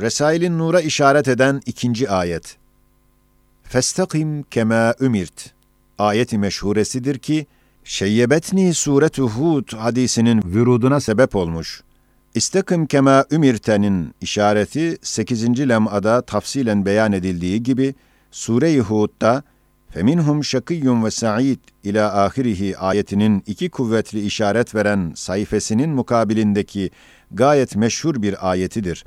Resailin Nur'a işaret eden ikinci ayet. Festakim kema ümirt. Ayeti meşhuresidir ki, Şeyyebetni suretu Hud hadisinin vüruduna sebep olmuş. İstakim kema ümirtenin işareti 8. lem'ada tafsilen beyan edildiği gibi, Sure-i Hud'da Feminhum şakiyyun ve sa'id ila ahirihi ayetinin iki kuvvetli işaret veren sayfasının mukabilindeki gayet meşhur bir ayetidir.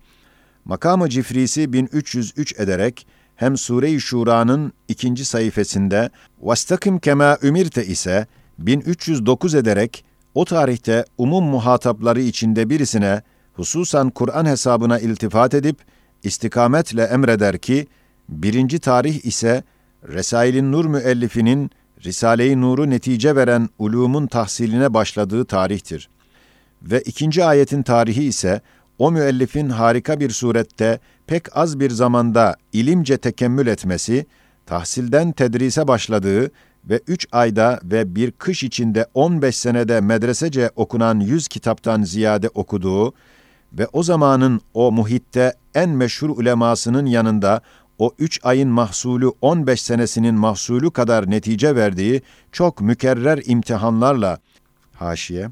Makamı cifrisi 1303 ederek hem Sure-i Şura'nın ikinci sayfasında vastakim kema ümirte ise 1309 ederek o tarihte umum muhatapları içinde birisine hususan Kur'an hesabına iltifat edip istikametle emreder ki birinci tarih ise Resailin Nur müellifinin Risale-i Nur'u netice veren ulumun tahsiline başladığı tarihtir. Ve ikinci ayetin tarihi ise o müellifin harika bir surette pek az bir zamanda ilimce tekemmül etmesi, tahsilden tedrise başladığı ve üç ayda ve bir kış içinde 15 senede medresece okunan yüz kitaptan ziyade okuduğu ve o zamanın o muhitte en meşhur ulemasının yanında o üç ayın mahsulü 15 senesinin mahsulü kadar netice verdiği çok mükerrer imtihanlarla haşiye,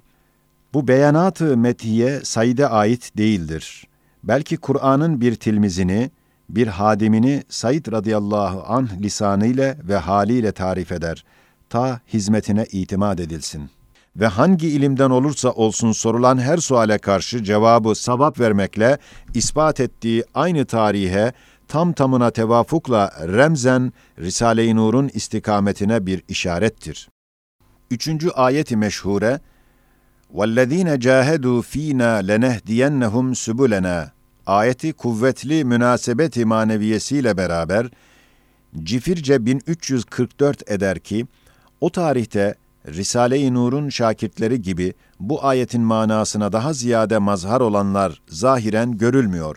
bu beyanatı metiye Said'e ait değildir. Belki Kur'an'ın bir tilmizini, bir hadimini Said radıyallahu anh lisanıyla ve haliyle tarif eder. Ta hizmetine itimat edilsin. Ve hangi ilimden olursa olsun sorulan her suale karşı cevabı sabap vermekle ispat ettiği aynı tarihe tam tamına tevafukla remzen Risale-i Nur'un istikametine bir işarettir. Üçüncü ayeti meşhure, وَالَّذ۪ينَ جَاهَدُوا ف۪ينَا لَنَهْدِيَنَّهُمْ سُبُلَنَا ayeti kuvvetli münasebeti maneviyesiyle beraber Cifirce 1344 eder ki, o tarihte Risale-i Nur'un şakirtleri gibi bu ayetin manasına daha ziyade mazhar olanlar zahiren görülmüyor.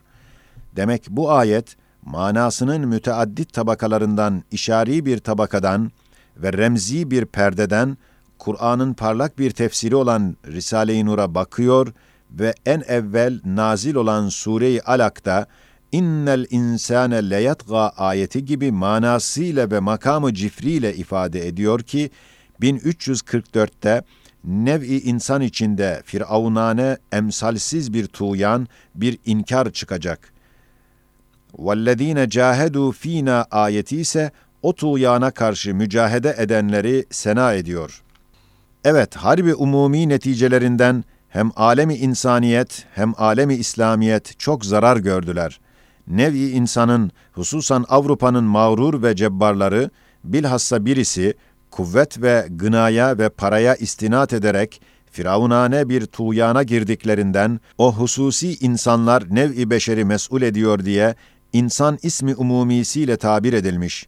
Demek bu ayet, manasının müteaddit tabakalarından işari bir tabakadan ve remzi bir perdeden Kur'an'ın parlak bir tefsiri olan Risale-i Nur'a bakıyor ve en evvel nazil olan Sure-i Alak'ta innel insane leyatga ayeti gibi manasıyla ve makamı cifriyle ifade ediyor ki 1344'te nev'i insan içinde firavunane emsalsiz bir tuğyan, bir inkar çıkacak. وَالَّذ۪ينَ جَاهَدُوا fina ayeti ise o tuğyana karşı mücahede edenleri sena ediyor. Evet, harbi umumi neticelerinden hem alemi insaniyet hem alemi İslamiyet çok zarar gördüler. Nevi insanın, hususan Avrupa'nın mağrur ve cebbarları, bilhassa birisi, kuvvet ve gınaya ve paraya istinat ederek, firavunane bir tuğyana girdiklerinden, o hususi insanlar nev-i beşeri mesul ediyor diye, insan ismi umumisiyle tabir edilmiş.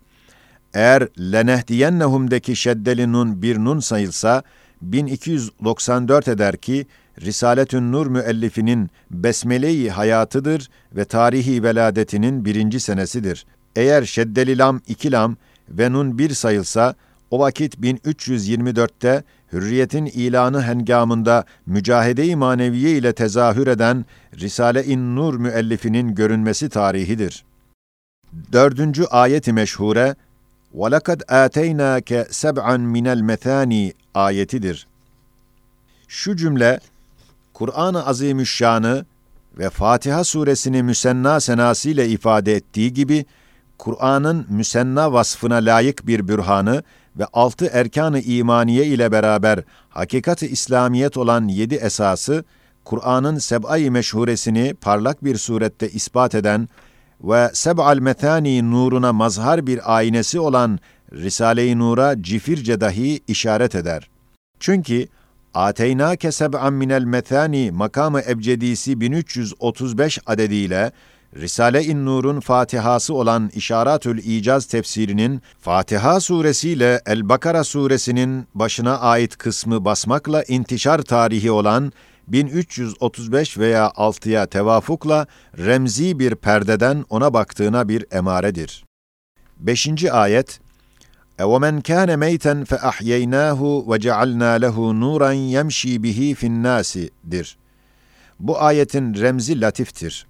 Eğer lenehdiyennehum'deki şeddeli nun bir nun sayılsa, 1294 eder ki, Risaletün Nur müellifinin besmele-i hayatıdır ve tarihi veladetinin birinci senesidir. Eğer şeddeli lam iki lam ve nun bir sayılsa, o vakit 1324'te hürriyetin ilanı hengamında mücahede-i maneviye ile tezahür eden Risale-i Nur müellifinin görünmesi tarihidir. Dördüncü ayeti meşhure, وَلَقَدْ آتَيْنَاكَ سَبْعًا مِنَ الْمَثَانِ ayetidir. Şu cümle, Kur'an-ı Azimüşşan'ı ve Fatiha suresini müsenna senasıyla ifade ettiği gibi, Kur'an'ın müsenna vasfına layık bir bürhanı ve altı erkan-ı imaniye ile beraber hakikat-ı İslamiyet olan yedi esası, Kur'an'ın seb'ay meşhuresini parlak bir surette ispat eden ve seb'al metani nuruna mazhar bir aynesi olan Risale-i Nur'a cifirce dahi işaret eder. Çünkü Ateynâke seb'an minel methani makamı ebcedisi 1335 adediyle Risale-i Nur'un Fatihası olan İşaratül İcaz tefsirinin Fatiha suresiyle El-Bakara suresinin başına ait kısmı basmakla intişar tarihi olan 1335 veya 6'ya tevafukla remzi bir perdeden ona baktığına bir emaredir. 5. ayet اَوَمَنْ كَانَ مَيْتًا فَأَحْيَيْنَاهُ وَجَعَلْنَا لَهُ نُورًا يَمْشِي بِهِ فِي النَّاسِ dir. Bu ayetin remzi latiftir.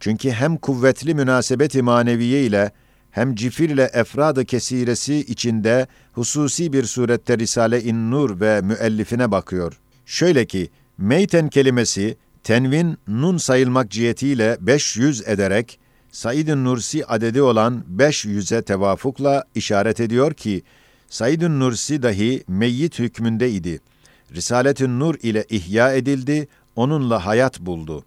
Çünkü hem kuvvetli münasebeti maneviye ile hem cifirle efradı kesiresi içinde hususi bir surette Risale-i Nur ve müellifine bakıyor. Şöyle ki, meyten kelimesi tenvin nun sayılmak cihetiyle 500 ederek Said-i Nursi adedi olan 500'e tevafukla işaret ediyor ki, Said-i Nursi dahi meyyit hükmünde idi. Risalet-i Nur ile ihya edildi, onunla hayat buldu.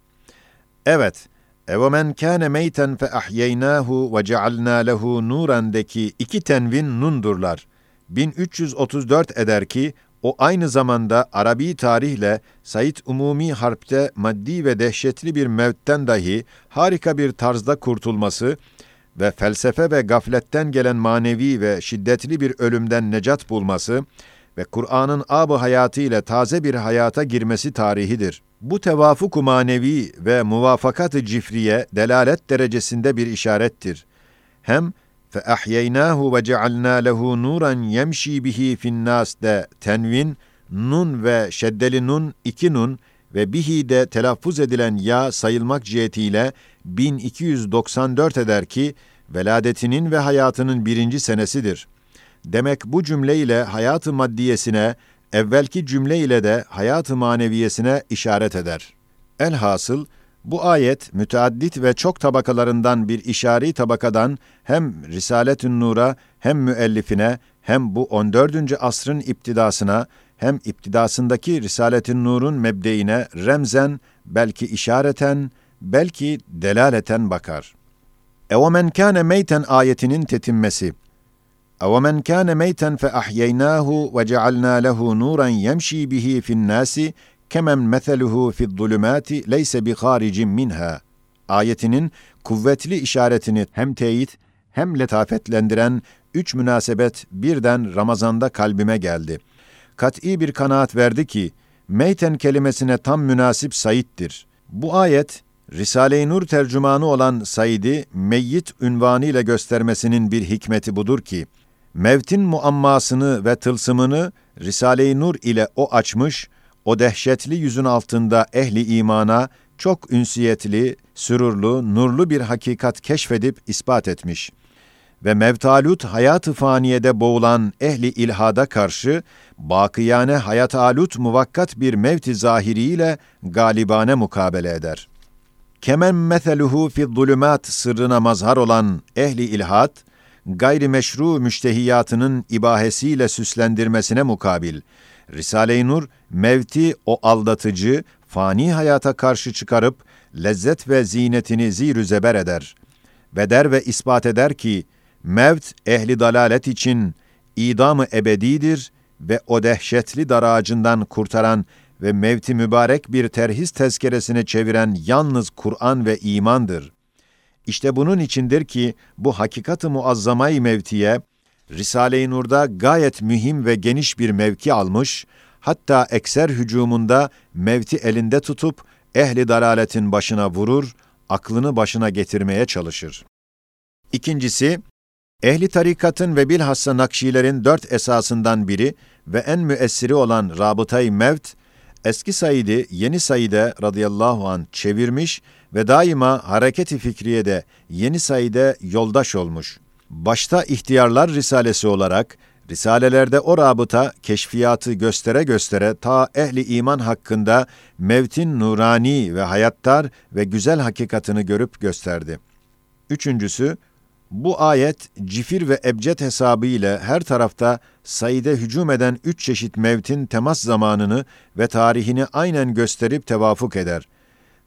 Evet, اَوَمَنْ كَانَ مَيْتًا فَأَحْيَيْنَاهُ وَجَعَلْنَا لَهُ نُورًا iki tenvin nundurlar. 1334 eder ki, o aynı zamanda Arabi tarihle Said Umumi Harp'te maddi ve dehşetli bir mevtten dahi harika bir tarzda kurtulması ve felsefe ve gafletten gelen manevi ve şiddetli bir ölümden necat bulması ve Kur'an'ın ab hayatı ile taze bir hayata girmesi tarihidir. Bu tevafuk manevi ve muvafakat-ı cifriye delalet derecesinde bir işarettir. Hem فَاَحْيَيْنَاهُ وَجَعَلْنَا لَهُ نُورًا يَمْشِي بِهِ فِي النَّاسِ de tenvin, nun ve şeddeli nun, iki nun ve bihi de telaffuz edilen ya sayılmak cihetiyle 1294 eder ki, veladetinin ve hayatının birinci senesidir. Demek bu cümle ile hayatı maddiyesine, evvelki cümle ile de hayatı maneviyesine işaret eder. Elhasıl, bu ayet müteaddit ve çok tabakalarından bir işari tabakadan hem Risalet-ün Nur'a hem müellifine hem bu 14. asrın iptidasına hem iptidasındaki Risalet-ün Nur'un mebdeine remzen belki işareten belki delaleten bakar. Evemen kâne meyten ayetinin tetinmesi. Evemen kâne meyten fe ahyeynâhu ve cealnâ lehu nûran yemşî bihi fin nâsi kemen meseluhu fi zulümati leyse bi haricin minha. Ayetinin kuvvetli işaretini hem teyit hem letafetlendiren üç münasebet birden Ramazan'da kalbime geldi. Kat'i bir kanaat verdi ki, meyten kelimesine tam münasip Said'dir. Bu ayet, Risale-i Nur tercümanı olan Said'i meyyit ünvanıyla göstermesinin bir hikmeti budur ki, mevtin muammasını ve tılsımını Risale-i Nur ile o açmış, o dehşetli yüzün altında ehli imana çok ünsiyetli, sürurlu, nurlu bir hakikat keşfedip ispat etmiş ve mevtalut hayat-ı faniyede boğulan ehli ilhada karşı bakiyane hayat alut muvakkat bir mevti zahiriyle galibane mukabele eder. Kemen meseluhu fi zulümat sırrına mazhar olan ehli ilhat, gayri meşru müştehiyatının ibahesiyle süslendirmesine mukabil, Risale-i Nur, mevti o aldatıcı, fani hayata karşı çıkarıp, lezzet ve zinetini zirü zeber eder. Beder ve ispat eder ki, mevt ehli dalalet için idamı ebedidir ve o dehşetli daracından kurtaran ve mevti mübarek bir terhis tezkeresine çeviren yalnız Kur'an ve imandır. İşte bunun içindir ki bu hakikat-ı muazzamay mevtiye, Risale-i Nur'da gayet mühim ve geniş bir mevki almış, hatta ekser hücumunda mevti elinde tutup ehli dalaletin başına vurur, aklını başına getirmeye çalışır. İkincisi, ehli tarikatın ve bilhassa Nakşilerin dört esasından biri ve en müessiri olan Rabıtay Mevt, eski Said'i yeni Said'e radıyallahu an çevirmiş ve daima hareketi fikriyede yeni Said'e yoldaş olmuş.'' Başta ihtiyarlar risalesi olarak risalelerde o rabıta keşfiyatı göstere göstere ta ehli iman hakkında mevtin nurani ve hayattar ve güzel hakikatını görüp gösterdi. Üçüncüsü, bu ayet cifir ve ebced hesabı ile her tarafta sayıda hücum eden üç çeşit mevtin temas zamanını ve tarihini aynen gösterip tevafuk eder.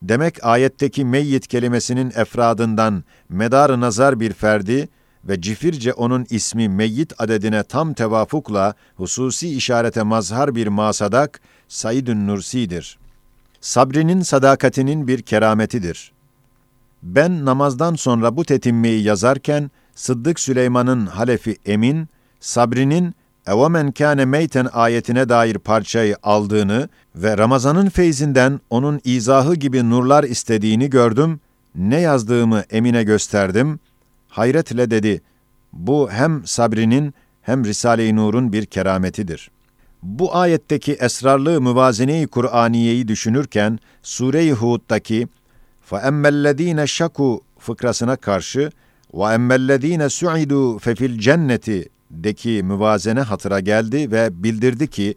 Demek ayetteki meyyit kelimesinin efradından medar nazar bir ferdi, ve cifirce onun ismi meyyit adedine tam tevafukla hususi işarete mazhar bir masadak Said-ün Nursi'dir. Sabrinin sadakatinin bir kerametidir. Ben namazdan sonra bu tetimmeyi yazarken Sıddık Süleyman'ın halefi Emin, Sabri'nin evemen kâne meyten ayetine dair parçayı aldığını ve Ramazan'ın feyzinden onun izahı gibi nurlar istediğini gördüm, ne yazdığımı Emin'e gösterdim.'' hayretle dedi, bu hem sabrinin hem Risale-i Nur'un bir kerametidir. Bu ayetteki esrarlı müvazene-i Kur'aniyeyi düşünürken, Sure-i Hud'daki فَاَمَّا الَّذ۪ينَ شَكُوا fıkrasına karşı وَاَمَّا الَّذ۪ينَ سُعِدُوا فَفِي الْجَنَّةِ deki müvazene hatıra geldi ve bildirdi ki,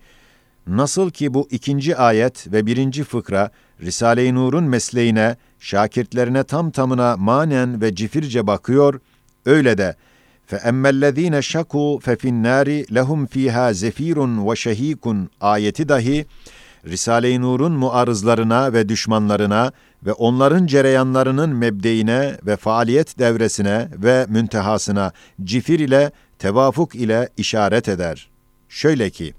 nasıl ki bu ikinci ayet ve birinci fıkra Risale-i Nur'un mesleğine, şakirtlerine tam tamına manen ve cifirce bakıyor, öyle de فَاَمَّا الَّذ۪ينَ شَكُوا فَفِي النَّارِ لَهُمْ ف۪يهَا زَف۪يرٌ وَشَه۪يكٌ ayeti dahi, Risale-i Nur'un muarızlarına ve düşmanlarına ve onların cereyanlarının mebdeine ve faaliyet devresine ve müntehasına cifir ile, tevafuk ile işaret eder. Şöyle ki,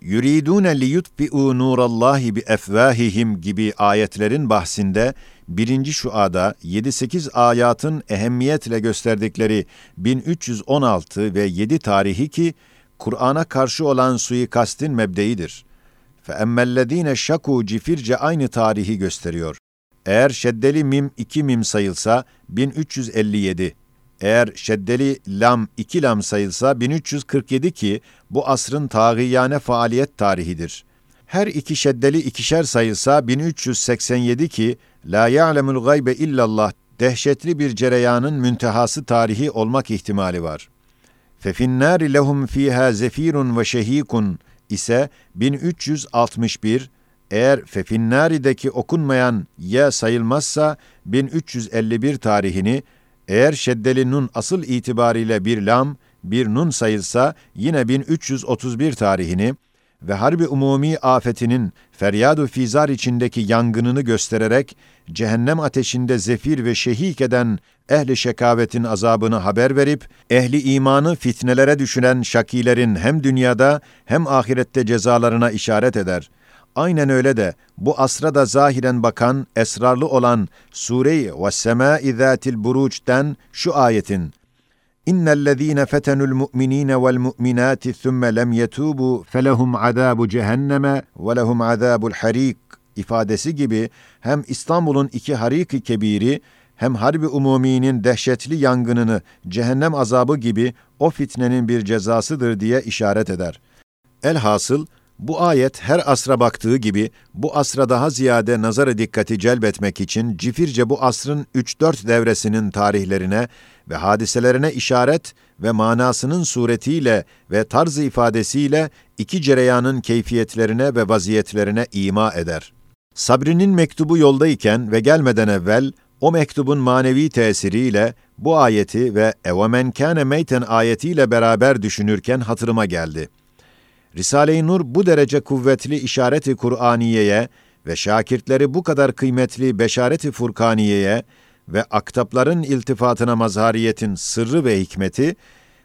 yuridune li yutfi'u nurallahi bi efvahihim gibi ayetlerin bahsinde birinci şuada 7-8 ayatın ehemmiyetle gösterdikleri 1316 ve 7 tarihi ki Kur'an'a karşı olan suikastin mebdeidir. Fe emmellezine şaku cifirce aynı tarihi gösteriyor. Eğer şeddeli mim iki mim sayılsa 1357. Eğer şeddeli lam iki lam sayılsa 1347 ki bu asrın tağiyane faaliyet tarihidir. Her iki şeddeli ikişer sayılsa 1387 ki la ya'lemul gaybe illallah dehşetli bir cereyanın müntehası tarihi olmak ihtimali var. Fefinnâri lehum fîhâ zefîrun ve şehîkun ise 1361, eğer Fefinnâri'deki okunmayan ye sayılmazsa 1351 tarihini, eğer şeddeli nun asıl itibariyle bir lam, bir nun sayılsa yine 1331 tarihini ve harbi umumi afetinin feryadu fizar içindeki yangınını göstererek cehennem ateşinde zefir ve şehik eden ehli şekavetin azabını haber verip ehli imanı fitnelere düşüren şakilerin hem dünyada hem ahirette cezalarına işaret eder. Aynen öyle de bu asra da zahiren bakan, esrarlı olan Sure-i Vessemâ-i Zâtil Buruç'ten şu ayetin İnnellezîne fetenul mu'minîne vel mu'minâti thumme lem yetûbû felehum azâbu cehenneme ve lehum azâbul harîk ifadesi gibi hem İstanbul'un iki harik-i kebiri hem harbi umuminin dehşetli yangınını cehennem azabı gibi o fitnenin bir cezasıdır diye işaret eder. Elhasıl bu ayet her asra baktığı gibi bu asra daha ziyade nazara dikkati celbetmek için cifirce bu asrın 3-4 devresinin tarihlerine ve hadiselerine işaret ve manasının suretiyle ve tarz ifadesiyle iki cereyanın keyfiyetlerine ve vaziyetlerine ima eder. Sabri'nin mektubu yoldayken ve gelmeden evvel o mektubun manevi tesiriyle bu ayeti ve evemen kâne meyten ayetiyle beraber düşünürken hatırıma geldi. Risale-i Nur bu derece kuvvetli işareti Kur'aniye'ye ve şakirtleri bu kadar kıymetli beşareti Furkaniye'ye ve aktapların iltifatına mazhariyetin sırrı ve hikmeti,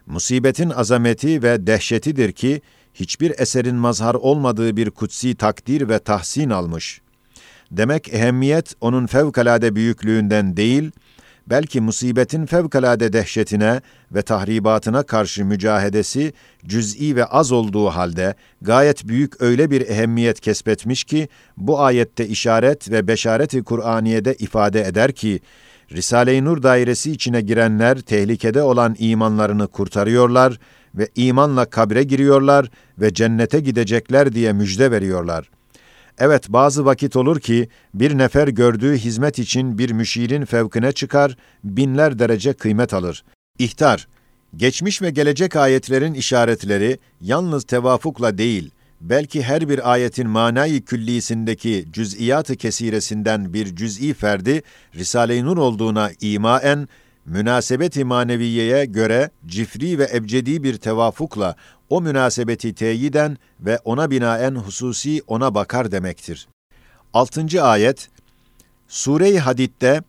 musibetin azameti ve dehşetidir ki, hiçbir eserin mazhar olmadığı bir kutsi takdir ve tahsin almış. Demek ehemmiyet onun fevkalade büyüklüğünden değil, belki musibetin fevkalade dehşetine ve tahribatına karşı mücahedesi cüz'i ve az olduğu halde gayet büyük öyle bir ehemmiyet kesbetmiş ki bu ayette işaret ve beşareti Kur'aniye'de ifade eder ki Risale-i Nur dairesi içine girenler tehlikede olan imanlarını kurtarıyorlar ve imanla kabre giriyorlar ve cennete gidecekler diye müjde veriyorlar. Evet bazı vakit olur ki bir nefer gördüğü hizmet için bir müşirin fevkine çıkar, binler derece kıymet alır. İhtar, geçmiş ve gelecek ayetlerin işaretleri yalnız tevafukla değil, belki her bir ayetin manayı küllisindeki cüz'iyat-ı kesiresinden bir cüz'i ferdi Risale-i Nur olduğuna imaen münasebet-i maneviyeye göre cifri ve ebcedi bir tevafukla o münasebeti teyiden ve ona binaen hususi ona bakar demektir. 6. ayet Sure-i Hadid'de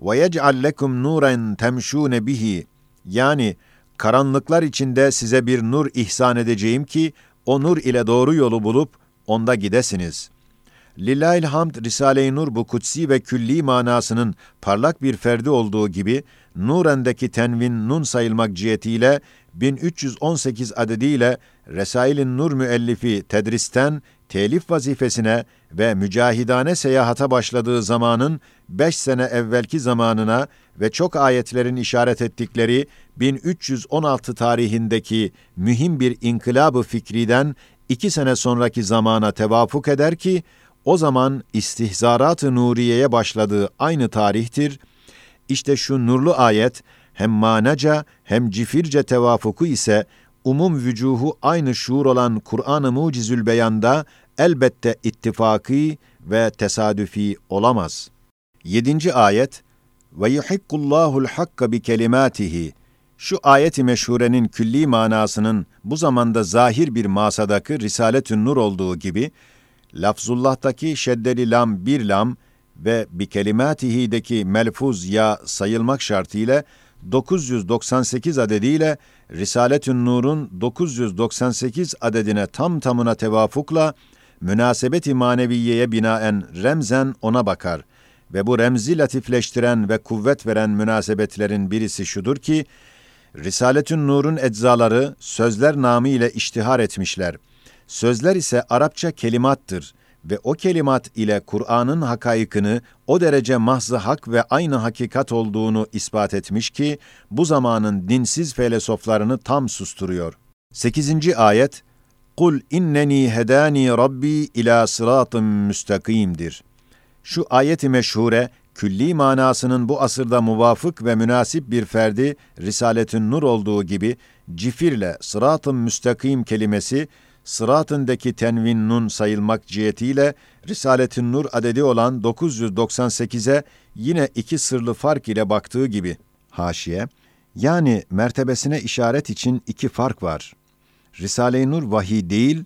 ve yec'al lekum nuren temşûne bihi yani karanlıklar içinde size bir nur ihsan edeceğim ki o nur ile doğru yolu bulup onda gidesiniz. Lillahil hamd Risale-i Nur bu kutsi ve külli manasının parlak bir ferdi olduğu gibi Nuren'deki tenvin nun sayılmak cihetiyle 1318 adediyle Resail'in Nur müellifi tedristen telif vazifesine ve mücahidane seyahata başladığı zamanın beş sene evvelki zamanına ve çok ayetlerin işaret ettikleri 1316 tarihindeki mühim bir inkılabı fikriden iki sene sonraki zamana tevafuk eder ki, o zaman istihzarat-ı nuriyeye başladığı aynı tarihtir. İşte şu nurlu ayet hem manaca hem cifirce tevafuku ise umum vücuhu aynı şuur olan Kur'an-ı Mucizül Beyan'da elbette ittifaki ve tesadüfi olamaz. 7. ayet ve yuhikkullahul hakka bi kelimatihi şu ayeti meşhurenin külli manasının bu zamanda zahir bir masadaki Risaletün Nur olduğu gibi, lafzullah'taki şeddeli lam bir lam ve bi kelimatihi'deki melfuz ya sayılmak şartıyla 998 adediyle Risaletün Nur'un 998 adedine tam tamına tevafukla münasebeti maneviyeye binaen remzen ona bakar ve bu remzi latifleştiren ve kuvvet veren münasebetlerin birisi şudur ki, Risaletün Nur'un eczaları sözler namı ile iştihar etmişler. Sözler ise Arapça kelimattır ve o kelimat ile Kur'an'ın hakaykını o derece mahzı hak ve aynı hakikat olduğunu ispat etmiş ki bu zamanın dinsiz felsefelerini tam susturuyor. 8. ayet Kul inneni hedani rabbi ila sıratın müstakimdir. Şu ayeti meşhure külli manasının bu asırda muvafık ve münasip bir ferdi Risaletün Nur olduğu gibi cifirle sırat-ı müstakim kelimesi sıratındaki tenvin nun sayılmak cihetiyle Risaletün Nur adedi olan 998'e yine iki sırlı fark ile baktığı gibi haşiye yani mertebesine işaret için iki fark var. Risale-i Nur vahiy değil,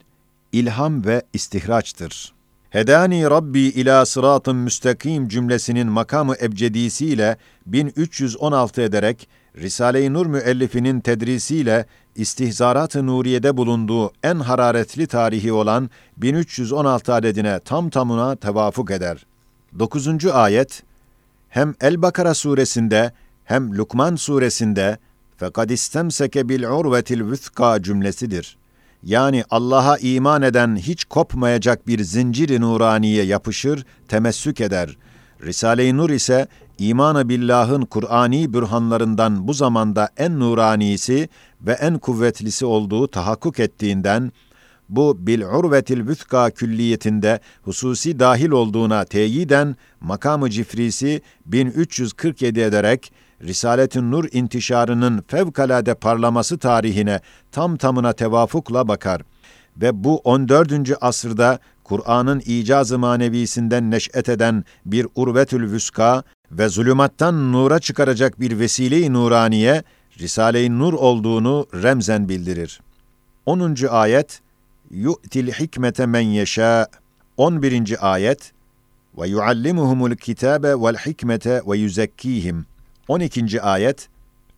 ilham ve istihraçtır. Hedani Rabbi ila sıratın müstakim cümlesinin makamı ebcedisiyle 1316 ederek Risale-i Nur müellifinin tedrisiyle istihzarat-ı Nuriye'de bulunduğu en hararetli tarihi olan 1316 adedine tam tamına tevafuk eder. 9. ayet hem El-Bakara suresinde hem Lukman suresinde fekad istemseke bil urvetil vüthka cümlesidir. Yani Allah'a iman eden hiç kopmayacak bir zinciri nuraniye yapışır, temessük eder. Risale-i Nur ise imanı billahın Kur'ani bürhanlarından bu zamanda en nuranisi ve en kuvvetlisi olduğu tahakkuk ettiğinden, bu bil urvetil vüthka külliyetinde hususi dahil olduğuna teyiden makamı cifrisi 1347 ederek Risaletin Nur intişarının fevkalade parlaması tarihine tam tamına tevafukla bakar ve bu 14. asırda Kur'an'ın icazı manevisinden neş'et eden bir urvetül vüska ve zulümattan nura çıkaracak bir vesile-i nuraniye, Risale-i Nur olduğunu remzen bildirir. 10. ayet, yu'til hikmete men yeşâ. 11. ayet, ve yuallimuhumul kitabe vel hikmete ve yuzekkihim. 12. ayet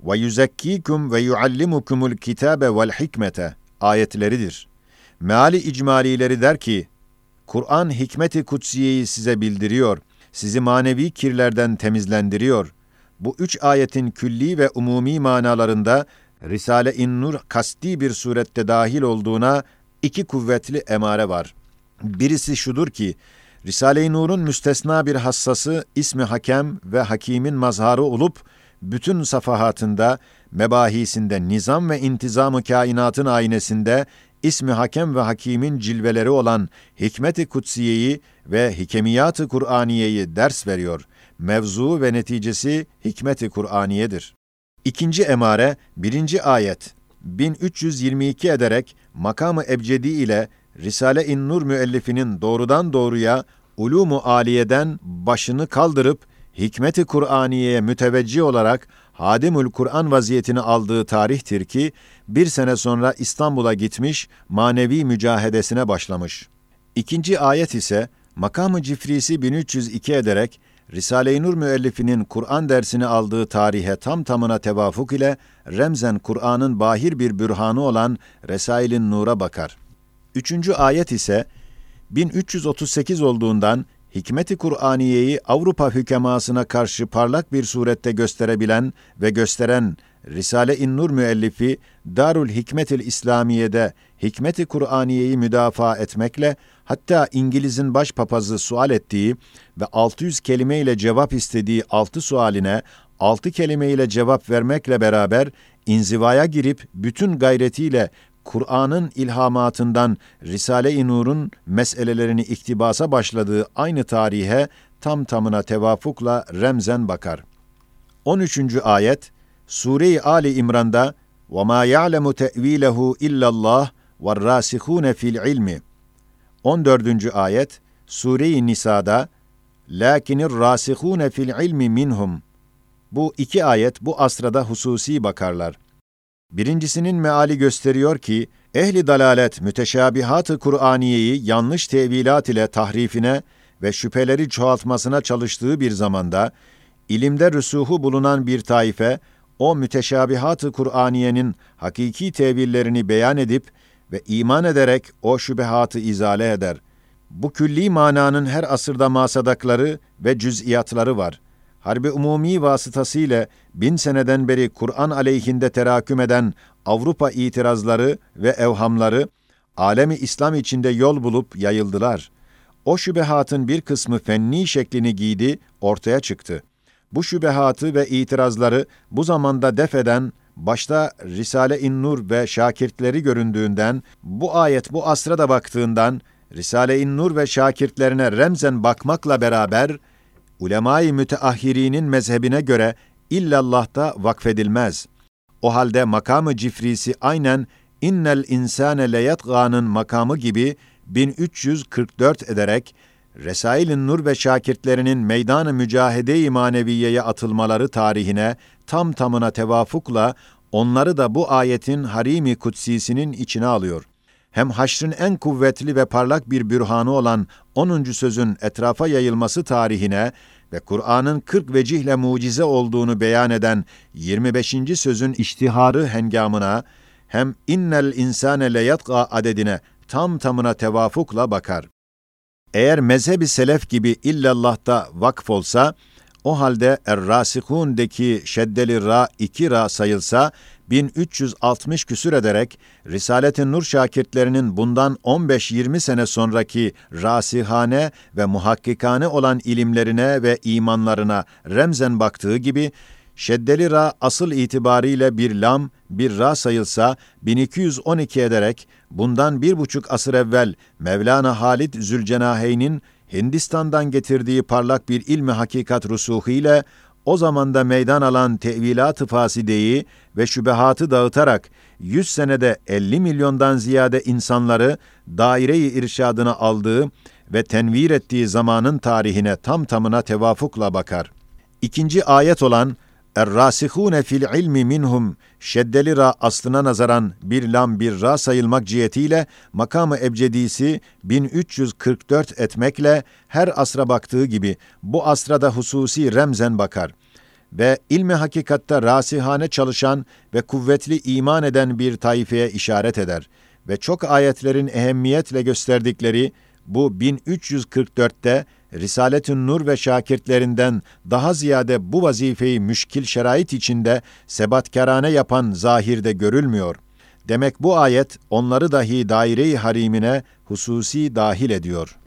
ve yuzekkikum ve yuallimukumul kitabe vel hikmete ayetleridir. Meali icmalileri der ki, Kur'an hikmeti kutsiyeyi size bildiriyor, sizi manevi kirlerden temizlendiriyor. Bu üç ayetin külli ve umumi manalarında Risale-i Nur kasti bir surette dahil olduğuna iki kuvvetli emare var. Birisi şudur ki, Risale-i Nur'un müstesna bir hassası ismi hakem ve hakimin mazharı olup, bütün safahatında, mebahisinde, nizam ve intizamı kainatın aynesinde, ismi hakem ve hakimin cilveleri olan hikmet-i kutsiyeyi ve hikemiyat-ı Kur'aniyeyi ders veriyor. Mevzu ve neticesi hikmet-i Kur'aniyedir. İkinci emare, birinci ayet, 1322 ederek makamı ebcedi ile Risale-i Nur müellifinin doğrudan doğruya ulumu aliyeden başını kaldırıp hikmeti Kur'aniye'ye müteveccih olarak Hadimül Kur'an vaziyetini aldığı tarihtir ki bir sene sonra İstanbul'a gitmiş manevi mücahedesine başlamış. İkinci ayet ise makamı cifrisi 1302 ederek Risale-i Nur müellifinin Kur'an dersini aldığı tarihe tam tamına tevafuk ile remzen Kur'an'ın bahir bir bürhanı olan Resail'in Nur'a bakar. Üçüncü ayet ise 1338 olduğundan Hikmeti Kur'aniyeyi Avrupa hükemasına karşı parlak bir surette gösterebilen ve gösteren Risale-i Nur müellifi Darul Hikmetil İslamiye'de Hikmeti Kur'aniyeyi müdafaa etmekle hatta İngiliz'in başpapazı sual ettiği ve 600 kelime ile cevap istediği altı sualine altı kelime ile cevap vermekle beraber inzivaya girip bütün gayretiyle Kur'an'ın ilhamatından Risale-i Nur'un meselelerini iktibasa başladığı aynı tarihe tam tamına tevafukla remzen bakar. 13. ayet Sure-i Ali İmran'da وَمَا يَعْلَمُ تَأْو۪يلَهُ اِلَّا اللّٰهِ وَالرَّاسِخُونَ fil ilmi. 14. ayet Sure-i Nisa'da lakinir rasihune fil ilmi minhum. Bu iki ayet bu asrada hususi bakarlar. Birincisinin meali gösteriyor ki, ehli dalalet müteşabihat-ı Kur'aniyeyi yanlış tevilat ile tahrifine ve şüpheleri çoğaltmasına çalıştığı bir zamanda, ilimde rüsuhu bulunan bir taife, o müteşabihat-ı Kur'aniyenin hakiki tevillerini beyan edip ve iman ederek o şübehatı izale eder. Bu külli mananın her asırda masadakları ve cüz'iyatları var. Harbi umumi vasıtasıyla bin seneden beri Kur'an aleyhinde teraküm eden Avrupa itirazları ve evhamları, alemi İslam içinde yol bulup yayıldılar. O şübehatın bir kısmı fenni şeklini giydi, ortaya çıktı. Bu şübehatı ve itirazları bu zamanda def eden, başta Risale-i Nur ve şakirtleri göründüğünden, bu ayet bu asra da baktığından, Risale-i Nur ve şakirtlerine remzen bakmakla beraber, ulemâ-i müteahhirinin mezhebine göre illallah'ta vakfedilmez. O halde makamı cifrisi aynen innel insane leyatgâ'nın makamı gibi 1344 ederek Resail-i Nur ve şakirtlerinin meydan-ı mücahede-i maneviyeye atılmaları tarihine tam tamına tevafukla onları da bu ayetin harimi kutsisinin içine alıyor. Hem haşrın en kuvvetli ve parlak bir bürhanı olan 10. sözün etrafa yayılması tarihine ve Kur'an'ın 40 vecihle mucize olduğunu beyan eden 25. sözün iştiharı hengamına hem innel insane leyatqa adedine tam tamına tevafukla bakar. Eğer mezhebi selef gibi illallah'ta vakf olsa, o halde Er-Rasihun'deki şeddeli ra iki ra sayılsa 1360 küsür ederek Risalet-i Nur şakirtlerinin bundan 15-20 sene sonraki rasihane ve muhakkikane olan ilimlerine ve imanlarına remzen baktığı gibi şeddeli ra asıl itibariyle bir lam, bir ra sayılsa 1212 ederek bundan bir buçuk asır evvel Mevlana Halid Zülcenaheyn'in Hindistan'dan getirdiği parlak bir ilmi hakikat rusuhu ile o zamanda meydan alan tevilat-ı fasideyi ve şübehatı dağıtarak 100 senede 50 milyondan ziyade insanları daire-i irşadına aldığı ve tenvir ettiği zamanın tarihine tam tamına tevafukla bakar. İkinci ayet olan Er-rasihune fil ilmi minhum şeddeli ra aslına nazaran bir lam bir ra sayılmak cihetiyle makamı ebcedisi 1344 etmekle her asra baktığı gibi bu asrada hususi remzen bakar ve ilmi hakikatta rasihane çalışan ve kuvvetli iman eden bir taifeye işaret eder ve çok ayetlerin ehemmiyetle gösterdikleri bu 1344'te Risaletün Nur ve şakirtlerinden daha ziyade bu vazifeyi müşkil şerait içinde sebatkarane yapan zahirde görülmüyor. Demek bu ayet onları dahi daire-i harimine hususi dahil ediyor.''